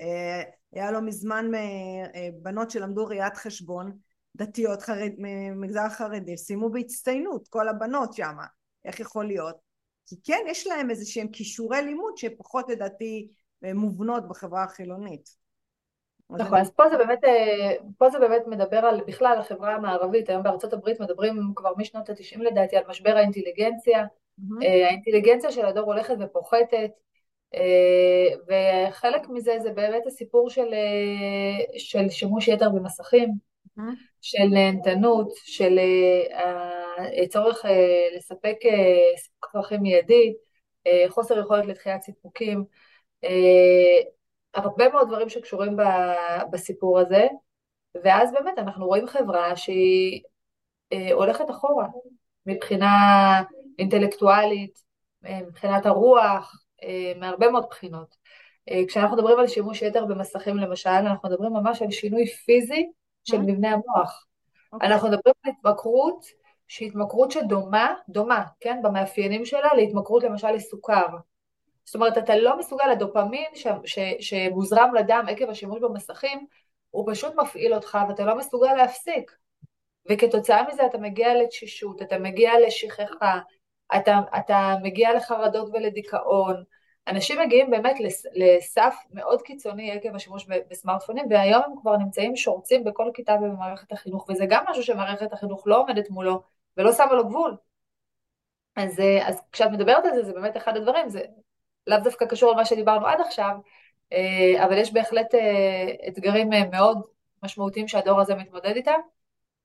אה, היה לא מזמן אה, בנות שלמדו ראיית חשבון, דתיות חרד, ממגזר חרדי, סיימו בהצטיינות, כל הבנות שם, איך יכול להיות? כי כן, יש להם איזה שהם כישורי לימוד שפחות לדעתי מובנות בחברה החילונית. נכון, אז פה זה באמת, אה, פה זה באמת מדבר על בכלל החברה המערבית, היום בארצות הברית מדברים כבר משנות התשעים לדעתי על משבר האינטליגנציה, mm-hmm. האינטליגנציה של הדור הולכת ופוחתת, אה, וחלק מזה זה באמת הסיפור של, של שימוש יתר במסכים, mm-hmm. של נהנתנות, של הצורך לספק צרכים מיידי, חוסר יכולת לדחיית סיפוקים, הרבה מאוד דברים שקשורים בסיפור הזה, ואז באמת אנחנו רואים חברה שהיא אה, הולכת אחורה מבחינה אינטלקטואלית, אה, מבחינת הרוח, אה, מהרבה מאוד בחינות. כשאנחנו מדברים על שימוש יתר במסכים למשל, אנחנו מדברים ממש על שינוי פיזי של מבנה המוח. Okay. אוקיי. אנחנו מדברים על התמכרות שהיא התמכרות שדומה, דומה, כן, במאפיינים שלה להתמכרות למשל לסוכר. זאת אומרת, אתה לא מסוגל, הדופמין ש, ש, שמוזרם לדם עקב השימוש במסכים, הוא פשוט מפעיל אותך ואתה לא מסוגל להפסיק. וכתוצאה מזה אתה מגיע לתשישות, אתה מגיע לשכחה, אתה, אתה מגיע לחרדות ולדיכאון. אנשים מגיעים באמת לסף מאוד קיצוני עקב השימוש בסמארטפונים, והיום הם כבר נמצאים שורצים בכל כיתה במערכת החינוך, וזה גם משהו שמערכת החינוך לא עומדת מולו ולא שמה לו גבול. אז, אז כשאת מדברת על זה, זה באמת אחד הדברים, זה לאו דווקא קשור למה שדיברנו עד עכשיו, אה, אבל יש בהחלט אה, אתגרים אה, מאוד משמעותיים שהדור הזה מתמודד איתם.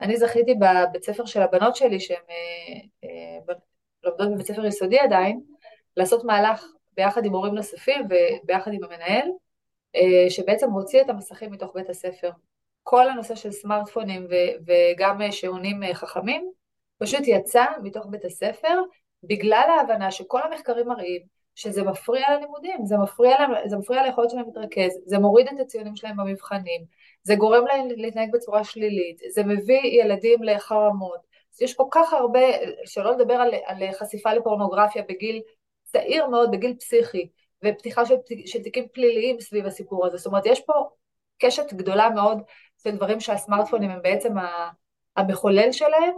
אני זכיתי בבית ספר של הבנות שלי, שהן לומדות בבית ספר יסודי עדיין, לעשות מהלך ביחד עם הורים נוספים וביחד עם המנהל, שבעצם הוציא את המסכים מתוך בית הספר. כל הנושא של סמארטפונים וגם שעונים חכמים, פשוט יצא מתוך בית הספר, בגלל ההבנה שכל המחקרים מראים שזה מפריע ללימודים, זה מפריע, להם, זה מפריע ליכולת שלהם להתרכז, זה מוריד את הציונים שלהם במבחנים, זה גורם להם להתנהג בצורה שלילית, זה מביא ילדים לחרמות, יש כל כך הרבה, שלא לדבר על, על חשיפה לפורנוגרפיה בגיל צעיר מאוד, בגיל פסיכי, ופתיחה של, של תיקים פליליים סביב הסיפור הזה, זאת אומרת יש פה קשת גדולה מאוד של דברים שהסמארטפונים הם בעצם המחולל שלהם,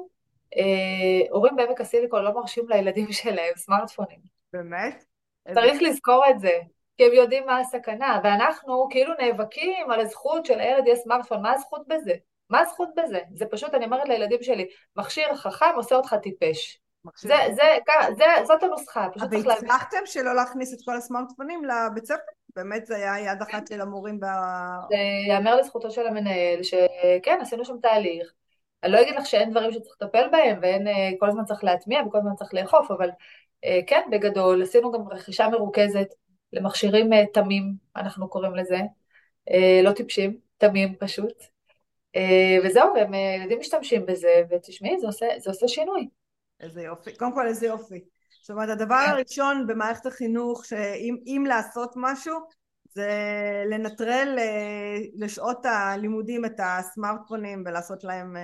הורים בעמק הסיליקון לא מרשים לילדים שלהם סמארטפונים. באמת? צריך לזכור את זה, כי הם יודעים מה הסכנה, ואנחנו כאילו נאבקים על הזכות של הילד יהיה סמארטפון, מה הזכות בזה? מה הזכות בזה? זה פשוט, אני אומרת לילדים שלי, מכשיר חכם עושה אותך טיפש. זה, זה, זה, זה, זאת הנוסחה, פשוט צריך להבין. אבל הצלחתם שלא להכניס את כל הסמארטפונים לבית ספר? באמת זה היה יד אחת של המורים ב... זה ייאמר לזכותו של המנהל, שכן, עשינו שם תהליך. אני לא אגיד לך שאין דברים שצריך לטפל בהם, ואין, אה, כל הזמן צריך להטמיע וכל הזמן צריך לאכוף, אבל אה, כן, בגדול, עשינו גם רכישה מרוכזת למכשירים אה, תמים, אנחנו קוראים לזה, לא טיפשים, תמים פשוט, וזהו, והם ילדים משתמשים בזה, ותשמעי, זה עושה, זה עושה שינוי. איזה יופי, קודם כל איזה יופי. זאת אומרת, הדבר כן. הראשון במערכת החינוך, שאם לעשות משהו, זה לנטרל לשעות הלימודים את הסמארטפונים ולעשות להם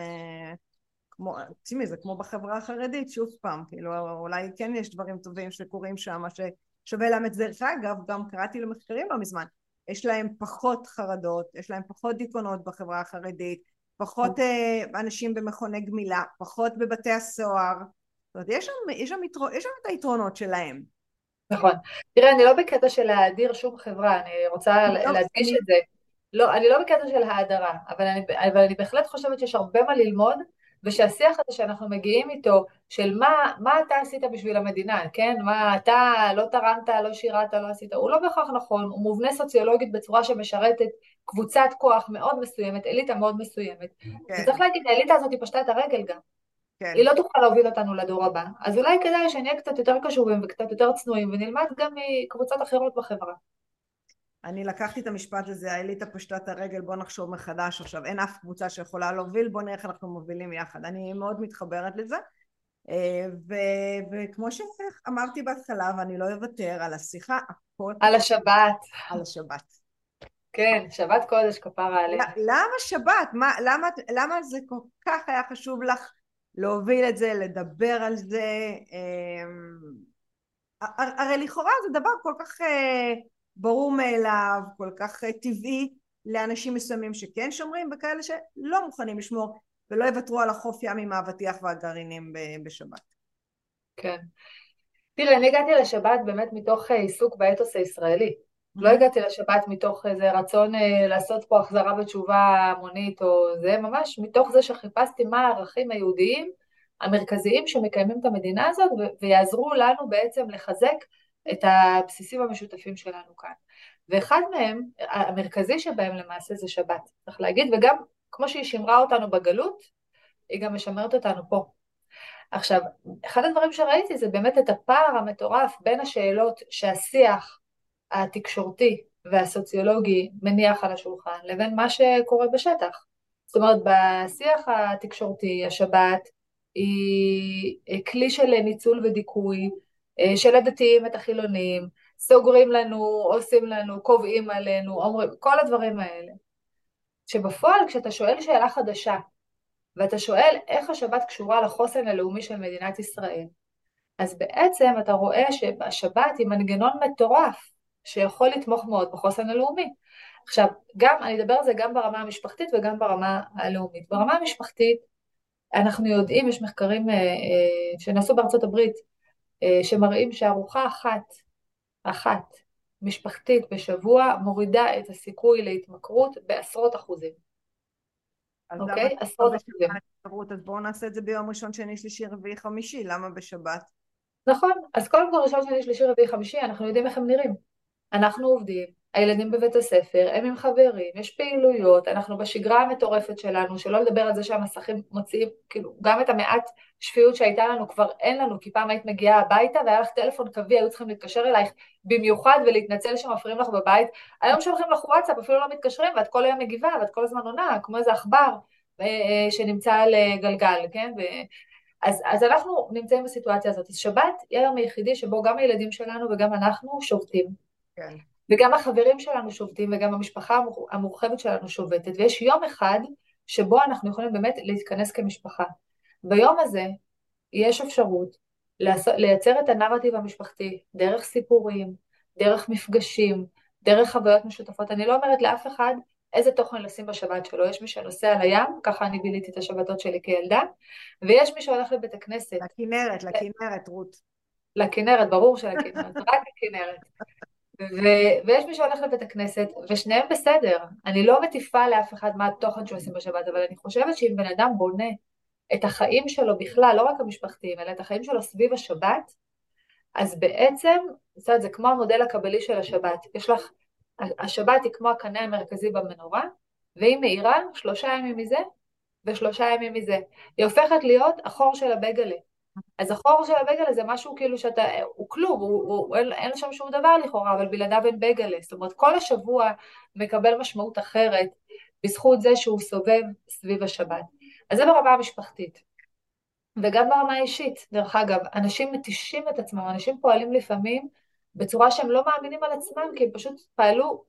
כמו, תשמעי זה כמו בחברה החרדית שוב פעם כאילו אולי כן יש דברים טובים שקורים שם ששווה להם את זה דרך אגב גם קראתי למחקרים לא מזמן יש להם פחות חרדות יש להם פחות דיכאונות בחברה החרדית פחות אה, אנשים במכוני גמילה פחות בבתי הסוהר זאת אומרת יש שם, יש שם. יש שם את היתרונות שלהם נכון תראה אני לא בקטע של להאדיר שום חברה אני רוצה לא, להדגיש. את זה לא, אני לא בקטע של האדרה, אבל אני, אבל אני בהחלט חושבת שיש הרבה מה ללמוד ושהשיח הזה שאנחנו מגיעים איתו, של מה, מה אתה עשית בשביל המדינה, כן? מה אתה לא תרמת, לא שירת, לא עשית, הוא לא בהכרח נכון, הוא מובנה סוציולוגית בצורה שמשרתת קבוצת כוח מאוד מסוימת, אליטה מאוד מסוימת. כן. וצריך להגיד, האליטה הזאת היא פשטה את הרגל גם. כן. היא לא תוכל להוביל אותנו לדור הבא. אז אולי כדאי שנהיה קצת יותר קשובים וקצת יותר צנועים ונלמד גם מקבוצות אחרות בחברה. אני לקחתי את המשפט הזה, האליטה פשטה את הרגל, בוא נחשוב מחדש עכשיו, אין אף קבוצה שיכולה להוביל, בוא נראה איך אנחנו מובילים יחד. אני מאוד מתחברת לזה. אה, ו- וכמו שאמרתי בהתחלה, ואני לא אוותר על השיחה, הכל... על השבת. על השבת. כן, שבת קודש כפרה עליה. למה שבת? מה, למה, למה זה כל כך היה חשוב לך להוביל את זה, לדבר על זה? אה, הרי לכאורה זה דבר כל כך... אה, ברור מאליו, כל כך אה, טבעי לאנשים מסוימים שכן שומרים וכאלה שלא מוכנים לשמור ולא יוותרו על החוף ים עם האבטיח והגרעינים בשבת. כן. תראה, אני הגעתי לשבת באמת מתוך אה, עיסוק באתוס הישראלי. לא הגעתי לשבת מתוך איזה רצון אה, לעשות פה החזרה בתשובה המונית או זה, ממש מתוך זה שחיפשתי מה הערכים היהודיים המרכזיים שמקיימים את המדינה הזאת ויעזרו לנו בעצם לחזק את הבסיסים המשותפים שלנו כאן. ואחד מהם, המרכזי שבהם למעשה זה שבת, צריך להגיד, וגם כמו שהיא שימרה אותנו בגלות, היא גם משמרת אותנו פה. עכשיו, אחד הדברים שראיתי זה באמת את הפער המטורף בין השאלות שהשיח התקשורתי והסוציולוגי מניח על השולחן לבין מה שקורה בשטח. זאת אומרת, בשיח התקשורתי, השבת היא כלי של ניצול ודיכוי, אה, של הדתיים את החילונים, סוגרים לנו, עושים לנו, קובעים עלינו, אומרים, כל הדברים האלה. שבפועל כשאתה שואל שאלה חדשה, ואתה שואל איך השבת קשורה לחוסן הלאומי של מדינת ישראל, אז בעצם אתה רואה שהשבת היא מנגנון מטורף שיכול לתמוך מאוד בחוסן הלאומי. עכשיו, גם, אני אדבר על זה גם ברמה המשפחתית וגם ברמה הלאומית. ברמה המשפחתית, אנחנו יודעים, יש מחקרים אה, אה, שנעשו בארצות הברית, אה, שמראים שארוחה אחת, אחת, משפחתית בשבוע, מורידה את הסיכוי להתמכרות בעשרות אחוזים. אוקיי? עשרות אחוזים. אז בואו נעשה את זה ביום ראשון, שני, שלישי, רביעי, חמישי, למה בשבת? נכון, אז קודם כל ראשון, שני, שלישי, רביעי, חמישי, אנחנו יודעים איך הם נראים. אנחנו עובדים, הילדים בבית הספר, הם עם חברים, יש פעילויות, אנחנו בשגרה המטורפת שלנו, שלא לדבר על זה שהמסכים מוציאים, כאילו, גם את המעט שפיות שהייתה לנו כבר אין לנו, כי פעם היית מגיעה הביתה והיה לך טלפון קווי, היו צריכים להתקשר אלייך במיוחד ולהתנצל שמפריעים לך בבית, היום שולחים לך וואטסאפ, אפילו לא מתקשרים, ואת כל היום מגיבה, ואת כל הזמן עונה, כמו איזה עכבר אה, שנמצא על אה, גלגל, כן? ו... אז, אז אנחנו נמצאים בסיטואציה הזאת. אז שבת היא היום היחידי שבו גם הילדים שלנו וגם אנחנו שובתים. כן. וגם החברים שלנו שובתים וגם המשפחה המורחבת שלנו שובתת, ויש יום אחד שבו אנחנו יכולים באמת להתכנס כמשפחה. ביום הזה יש אפשרות לייצר את הנרטיב המשפחתי דרך סיפורים, דרך מפגשים, דרך חוויות משותפות. אני לא אומרת לאף אחד איזה תוכן לשים בשבת שלו. יש מי שנוסע לים, ככה אני ביליתי את השבתות שלי כילדה, ויש מי שהולך לבית הכנסת. לכנרת, לכנרת, רות. לכנרת, ברור שלכנרת, רק לכנרת. ו- ויש מי שהולך לבית הכנסת, ושניהם בסדר. אני לא מטיפה לאף אחד מה התוכן שהוא עושים בשבת, אבל אני חושבת שאם בן אדם בונה את החיים שלו בכלל, לא רק המשפחתיים, אלא את החיים שלו סביב השבת, אז בעצם, זה כמו המודל הקבלי של השבת. יש לך השבת היא כמו הקנה המרכזי במנורה, והיא מאירה שלושה ימים מזה ושלושה ימים מזה. היא הופכת להיות החור של הבגלה. אז החור של הבגלה זה משהו כאילו שאתה, הוא כלום, הוא, הוא, הוא, אין, אין שם שום דבר לכאורה, אבל בלעדיו אין בגלה. זאת אומרת, כל השבוע מקבל משמעות אחרת בזכות זה שהוא סובב סביב השבת. אז זה ברמה המשפחתית. וגם ברמה האישית, דרך אגב, אנשים מתישים את עצמם, אנשים פועלים לפעמים בצורה שהם לא מאמינים על עצמם, כי הם פשוט פעלו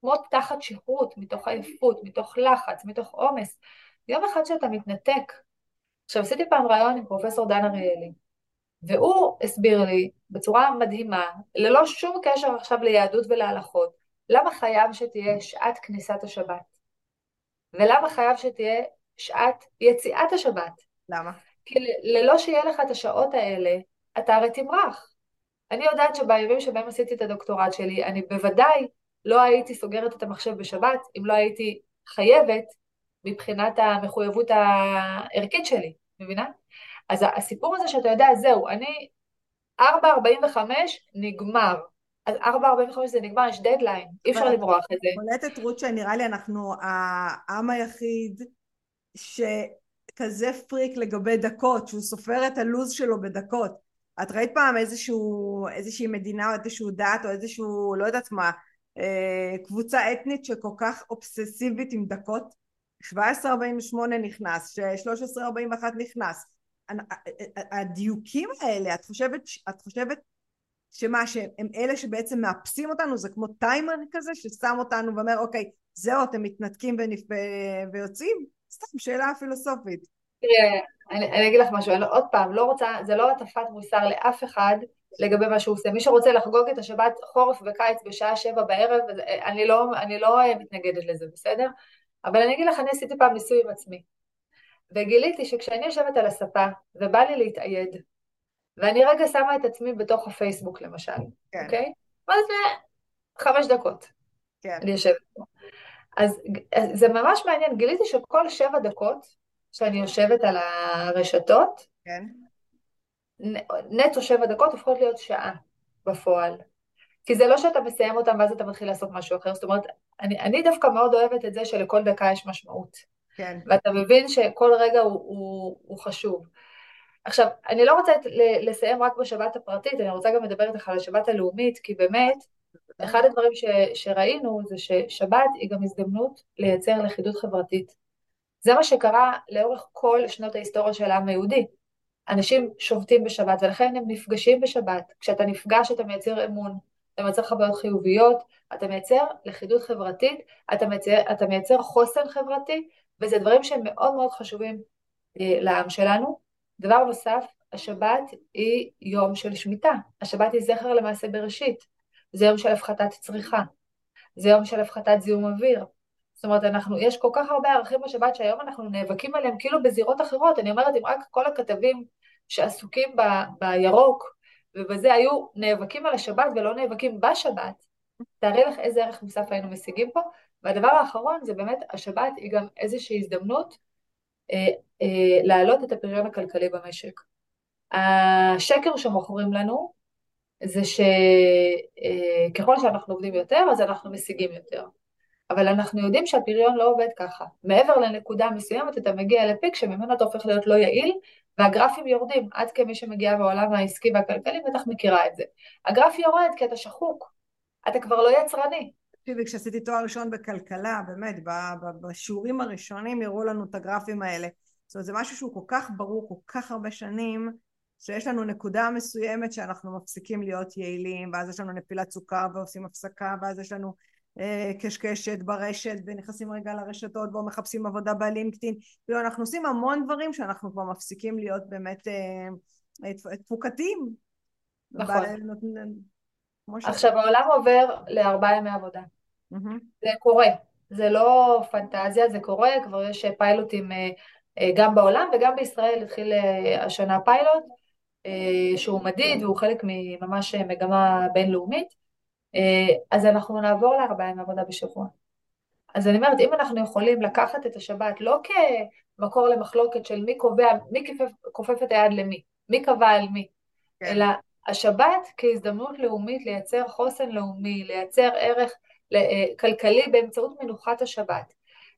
כמו תחת שכרות, מתוך עייפות, מתוך לחץ, מתוך עומס. יום אחד שאתה מתנתק, עכשיו עשיתי פעם ראיון עם פרופסור דן אריאלי, והוא הסביר לי בצורה מדהימה, ללא שום קשר עכשיו ליהדות ולהלכות, למה חייב שתהיה שעת כניסת השבת? ולמה חייב שתהיה שעת יציאת השבת? למה? כי ללא שיהיה לך את השעות האלה, אתה הרי תמרח. אני יודעת שבימים שבהם עשיתי את הדוקטורט שלי, אני בוודאי לא הייתי סוגרת את המחשב בשבת אם לא הייתי חייבת מבחינת המחויבות הערכית שלי, מבינה? אז הסיפור הזה שאתה יודע, זהו, אני 4.45 נגמר. אז 4.45 זה נגמר, יש דדליין, אי אפשר למרוח את זה. קולטת רות שנראה לי אנחנו העם היחיד שכזה פריק לגבי דקות, שהוא סופר את הלו"ז שלו בדקות. את ראית פעם איזשהו, איזושהי מדינה או איזשהו דת או איזשהו, לא יודעת מה, אה, קבוצה אתנית שכל כך אובססיבית עם דקות? 1748 נכנס, 1341 נכנס. הדיוקים האלה, את חושבת, את חושבת שמה, שהם אלה שבעצם מאפסים אותנו, זה כמו טיימר כזה ששם אותנו ואומר אוקיי, זהו, אתם מתנתקים ויוצאים? סתם שאלה פילוסופית. תראה, אני, אני אגיד לך משהו, אני עוד פעם, לא רוצה, זה לא הטפת מוסר לאף אחד לגבי מה שהוא עושה. מי שרוצה לחגוג את השבת חורף וקיץ בשעה שבע בערב, אני לא, אני לא מתנגדת לזה, בסדר? אבל אני אגיד לך, אני עשיתי פעם ניסוי עם עצמי. וגיליתי שכשאני יושבת על הספה ובא לי להתאייד, ואני רגע שמה את עצמי בתוך הפייסבוק למשל, כן. אוקיי? מה זה חמש דקות. כן. אני יושבת פה. אז, אז זה ממש מעניין, גיליתי שכל שבע דקות שאני יושבת על הרשתות, כן. נטו שבע דקות הופכות להיות שעה בפועל. כי זה לא שאתה מסיים אותם ואז אתה מתחיל לעשות משהו אחר, זאת אומרת, אני, אני דווקא מאוד אוהבת את זה שלכל דקה יש משמעות. כן. ואתה מבין שכל רגע הוא, הוא, הוא חשוב. עכשיו, אני לא רוצה לסיים רק בשבת הפרטית, אני רוצה גם לדבר איתך על השבת הלאומית, כי באמת, אחד הדברים ש, שראינו זה ששבת היא גם הזדמנות לייצר לכידות חברתית. זה מה שקרה לאורך כל שנות ההיסטוריה של העם היהודי. אנשים שובתים בשבת ולכן הם נפגשים בשבת. כשאתה נפגש אתה מייצר אמון, אתה מייצר חוויות חיוביות, אתה מייצר לכידות חברתית, אתה מייצר, אתה מייצר חוסן חברתי, וזה דברים שהם מאוד מאוד חשובים אה, לעם שלנו. דבר נוסף, השבת היא יום של שמיטה, השבת היא זכר למעשה בראשית, זה יום של הפחתת צריכה, זה יום של הפחתת זיהום אוויר. זאת אומרת, אנחנו, יש כל כך הרבה ערכים בשבת שהיום אנחנו נאבקים עליהם כאילו בזירות אחרות. אני אומרת, אם רק כל הכתבים שעסוקים ב, בירוק ובזה היו נאבקים על השבת ולא נאבקים בשבת, תארי לך איזה ערך מוסף היינו משיגים פה. והדבר האחרון זה באמת, השבת היא גם איזושהי הזדמנות אה, אה, להעלות את הפריון הכלכלי במשק. השקר שמוכרים לנו זה שככל אה, שאנחנו עובדים יותר אז אנחנו משיגים יותר. אבל אנחנו יודעים שהפריון לא עובד ככה. מעבר לנקודה מסוימת אתה מגיע לפיק שממנו אתה הופך להיות לא יעיל והגרפים יורדים. את כמי שמגיעה בעולם העסקי והכלכלי בטח מכירה את זה. הגרף יורד כי אתה שחוק, אתה כבר לא יצרני. תקשיבי, כשעשיתי תואר ראשון בכלכלה, באמת, בשיעורים הראשונים הראו לנו את הגרפים האלה. זאת אומרת, זה משהו שהוא כל כך ברור, כל כך הרבה שנים, שיש לנו נקודה מסוימת שאנחנו מפסיקים להיות יעילים, ואז יש לנו נפילת סוכר ועושים הפסקה, ואז יש לנו קשקשת ברשת, ונכנסים רגע לרשתות, ובואו מחפשים עבודה בלינקדאין. כאילו, אנחנו עושים המון דברים שאנחנו כבר מפסיקים להיות באמת אה, תפוקתיים. נכון. עכשיו, העולם עובר לארבעה ימי עבודה. זה קורה. זה לא פנטזיה, זה קורה, כבר יש פיילוטים אה, אה, גם בעולם וגם בישראל התחיל אה, השנה פיילוט שהוא מדיד והוא חלק מממש מגמה בינלאומית, אז אנחנו נעבור לארבעה ימי עבודה בשבוע. אז אני אומרת, אם אנחנו יכולים לקחת את השבת לא כמקור למחלוקת של מי קובע, מי כופף את היד למי, מי קבע על מי, כן. אלא השבת כהזדמנות לאומית לייצר חוסן לאומי, לייצר ערך אה, כלכלי באמצעות מנוחת השבת,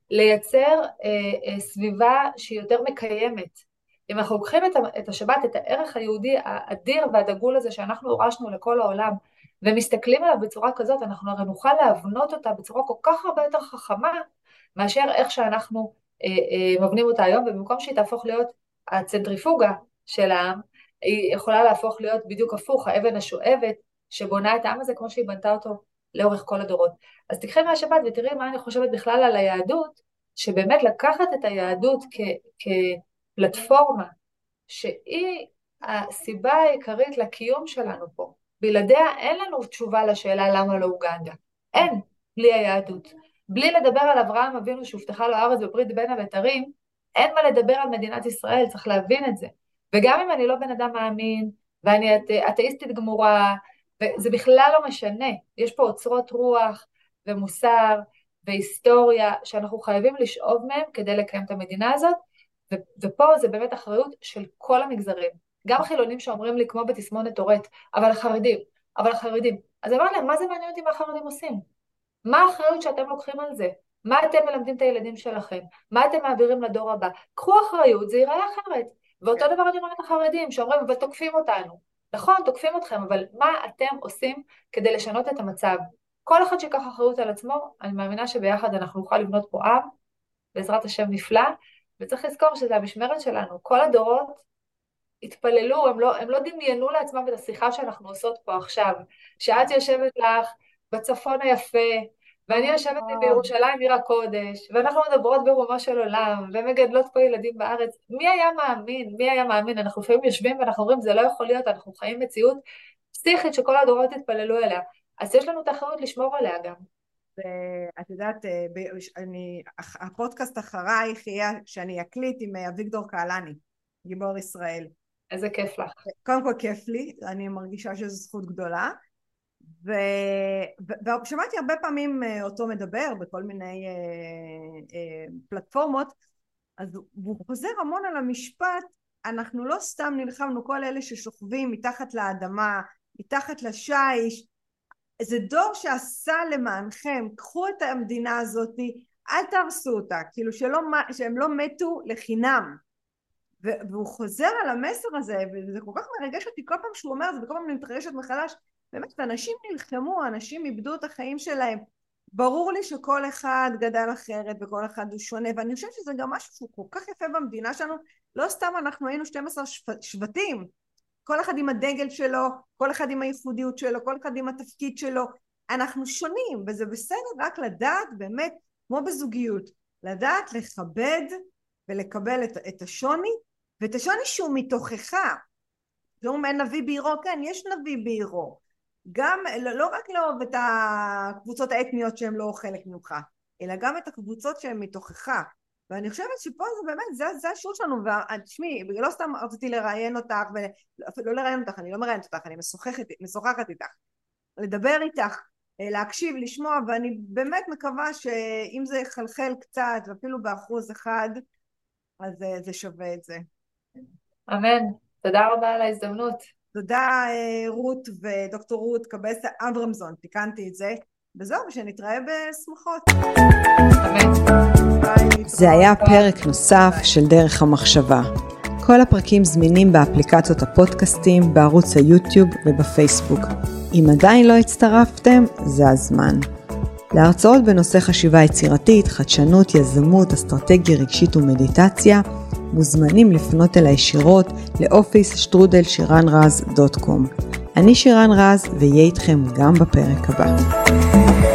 לייצר אה, אה, סביבה שהיא יותר מקיימת. אם אנחנו לוקחים את השבת, את הערך היהודי האדיר והדגול הזה שאנחנו הורשנו לכל העולם, ומסתכלים עליו בצורה כזאת, אנחנו הרי נוכל להבנות אותה בצורה כל כך הרבה יותר חכמה, מאשר איך שאנחנו אה, אה, מבנים אותה היום, ובמקום שהיא תהפוך להיות הצנטריפוגה של העם, היא יכולה להפוך להיות בדיוק הפוך, האבן השואבת שבונה את העם הזה כמו שהיא בנתה אותו לאורך כל הדורות. אז תקחי מהשבת ותראי מה אני חושבת בכלל על היהדות, שבאמת לקחת את היהדות כ- כפלטפורמה שהיא הסיבה העיקרית לקיום שלנו פה. בלעדיה אין לנו תשובה לשאלה למה לא אוגנדה. אין, בלי היהדות. בלי לדבר על אברהם אבינו שהובטחה לו הארץ בברית בין הבתרים, אין מה לדבר על מדינת ישראל, צריך להבין את זה. וגם אם אני לא בן אדם מאמין, ואני את, אתאיסטית גמורה, וזה בכלל לא משנה, יש פה אוצרות רוח ומוסר והיסטוריה שאנחנו חייבים לשאוב מהם כדי לקיים את המדינה הזאת, ופה זה באמת אחריות של כל המגזרים. גם חילונים שאומרים לי כמו בתסמונת טורט, אבל החרדים, אבל החרדים. אז אמרתי להם, מה זה מעניין אותי מה החרדים עושים? מה האחריות שאתם לוקחים על זה? מה אתם מלמדים את הילדים שלכם? מה אתם מעבירים לדור הבא? קחו אחריות, זה ייראה אחרת. ואותו דבר אני אומרת לחרדים, שאומרים, אבל תוקפים אותנו. נכון, תוקפים אתכם, אבל מה אתם עושים כדי לשנות את המצב? כל אחד שיקח אחריות על עצמו, אני מאמינה שביחד אנחנו נוכל לבנות פה עם, בעזרת השם נפלא, וצריך לזכור שזה המשמרת שלנו. כל הדורות התפללו, הם לא, הם לא דמיינו לעצמם את השיחה שאנחנו עושות פה עכשיו, שאת יושבת לך בצפון היפה, ואני יושבת לי בירושלים עיר הקודש, ואנחנו מדברות ברומו של עולם, ומגדלות פה ילדים בארץ. מי היה מאמין? מי היה מאמין? אנחנו לפעמים יושבים ואנחנו אומרים, זה לא יכול להיות, אנחנו חיים מציאות פסיכית שכל הדורות התפללו אליה. אז יש לנו את האחריות לשמור עליה גם. ואת יודעת, אה, אני, הפודקאסט אחרייך יהיה שאני אקליט עם אה, אביגדור קהלני, גיבור ישראל. איזה כיף לך. קודם כל כיף לי, אני מרגישה שזו זכות גדולה. ושמעתי הרבה פעמים אה, אותו מדבר בכל מיני אה, אה, פלטפורמות אז הוא חוזר המון על המשפט אנחנו לא סתם נלחמנו כל אלה ששוכבים מתחת לאדמה מתחת לשיש זה דור שעשה למענכם קחו את המדינה הזאת אל תהרסו אותה כאילו שלא, שהם לא מתו לחינם והוא חוזר על המסר הזה וזה כל כך מרגש אותי כל פעם שהוא אומר את זה וכל פעם אני מתרגשת מחדש. באמת אנשים נלחמו, אנשים איבדו את החיים שלהם. ברור לי שכל אחד גדל אחרת וכל אחד הוא שונה ואני חושבת שזה גם משהו שהוא כל כך יפה במדינה שלנו. לא סתם אנחנו היינו 12 שבטים. כל אחד עם הדגל שלו, כל אחד עם הייחודיות שלו, כל אחד עם התפקיד שלו. אנחנו שונים וזה בסדר רק לדעת באמת כמו בזוגיות לדעת לכבד ולקבל את, את השוני, ואת השוני שהוא מתוכך. לא אומר נביא בעירו, כן, יש נביא בעירו. גם, לא, לא רק לאהוב את הקבוצות האתניות שהן לא חלק ממך, אלא גם את הקבוצות שהן מתוכך. ואני חושבת שפה זה באמת, זה, זה השיעור שלנו, ותשמעי, לא סתם רציתי לראיין אותך, ולא לראיין אותך, אני לא מראיינת אותך, אני משוחחת, משוחחת איתך, לדבר איתך, אה, להקשיב, לשמוע, ואני באמת מקווה שאם זה יחלחל קצת, ואפילו באחוז אחד, אז אה, זה שווה את זה. אמן. תודה רבה על ההזדמנות. תודה אה, רות ודוקטור רות קבסה אברמזון, תיקנתי את זה. וזהו, שנתראה בשמחות. זה היה פרק נוסף של דרך המחשבה. כל הפרקים זמינים באפליקציות הפודקאסטים, בערוץ היוטיוב ובפייסבוק. אם עדיין לא הצטרפתם, זה הזמן. להרצאות בנושא חשיבה יצירתית, חדשנות, יזמות, אסטרטגיה רגשית ומדיטציה, מוזמנים לפנות אל הישירות לאופיס שטרודל שירן רז דוט קום. אני שירן רז ואהיה איתכם גם בפרק הבא.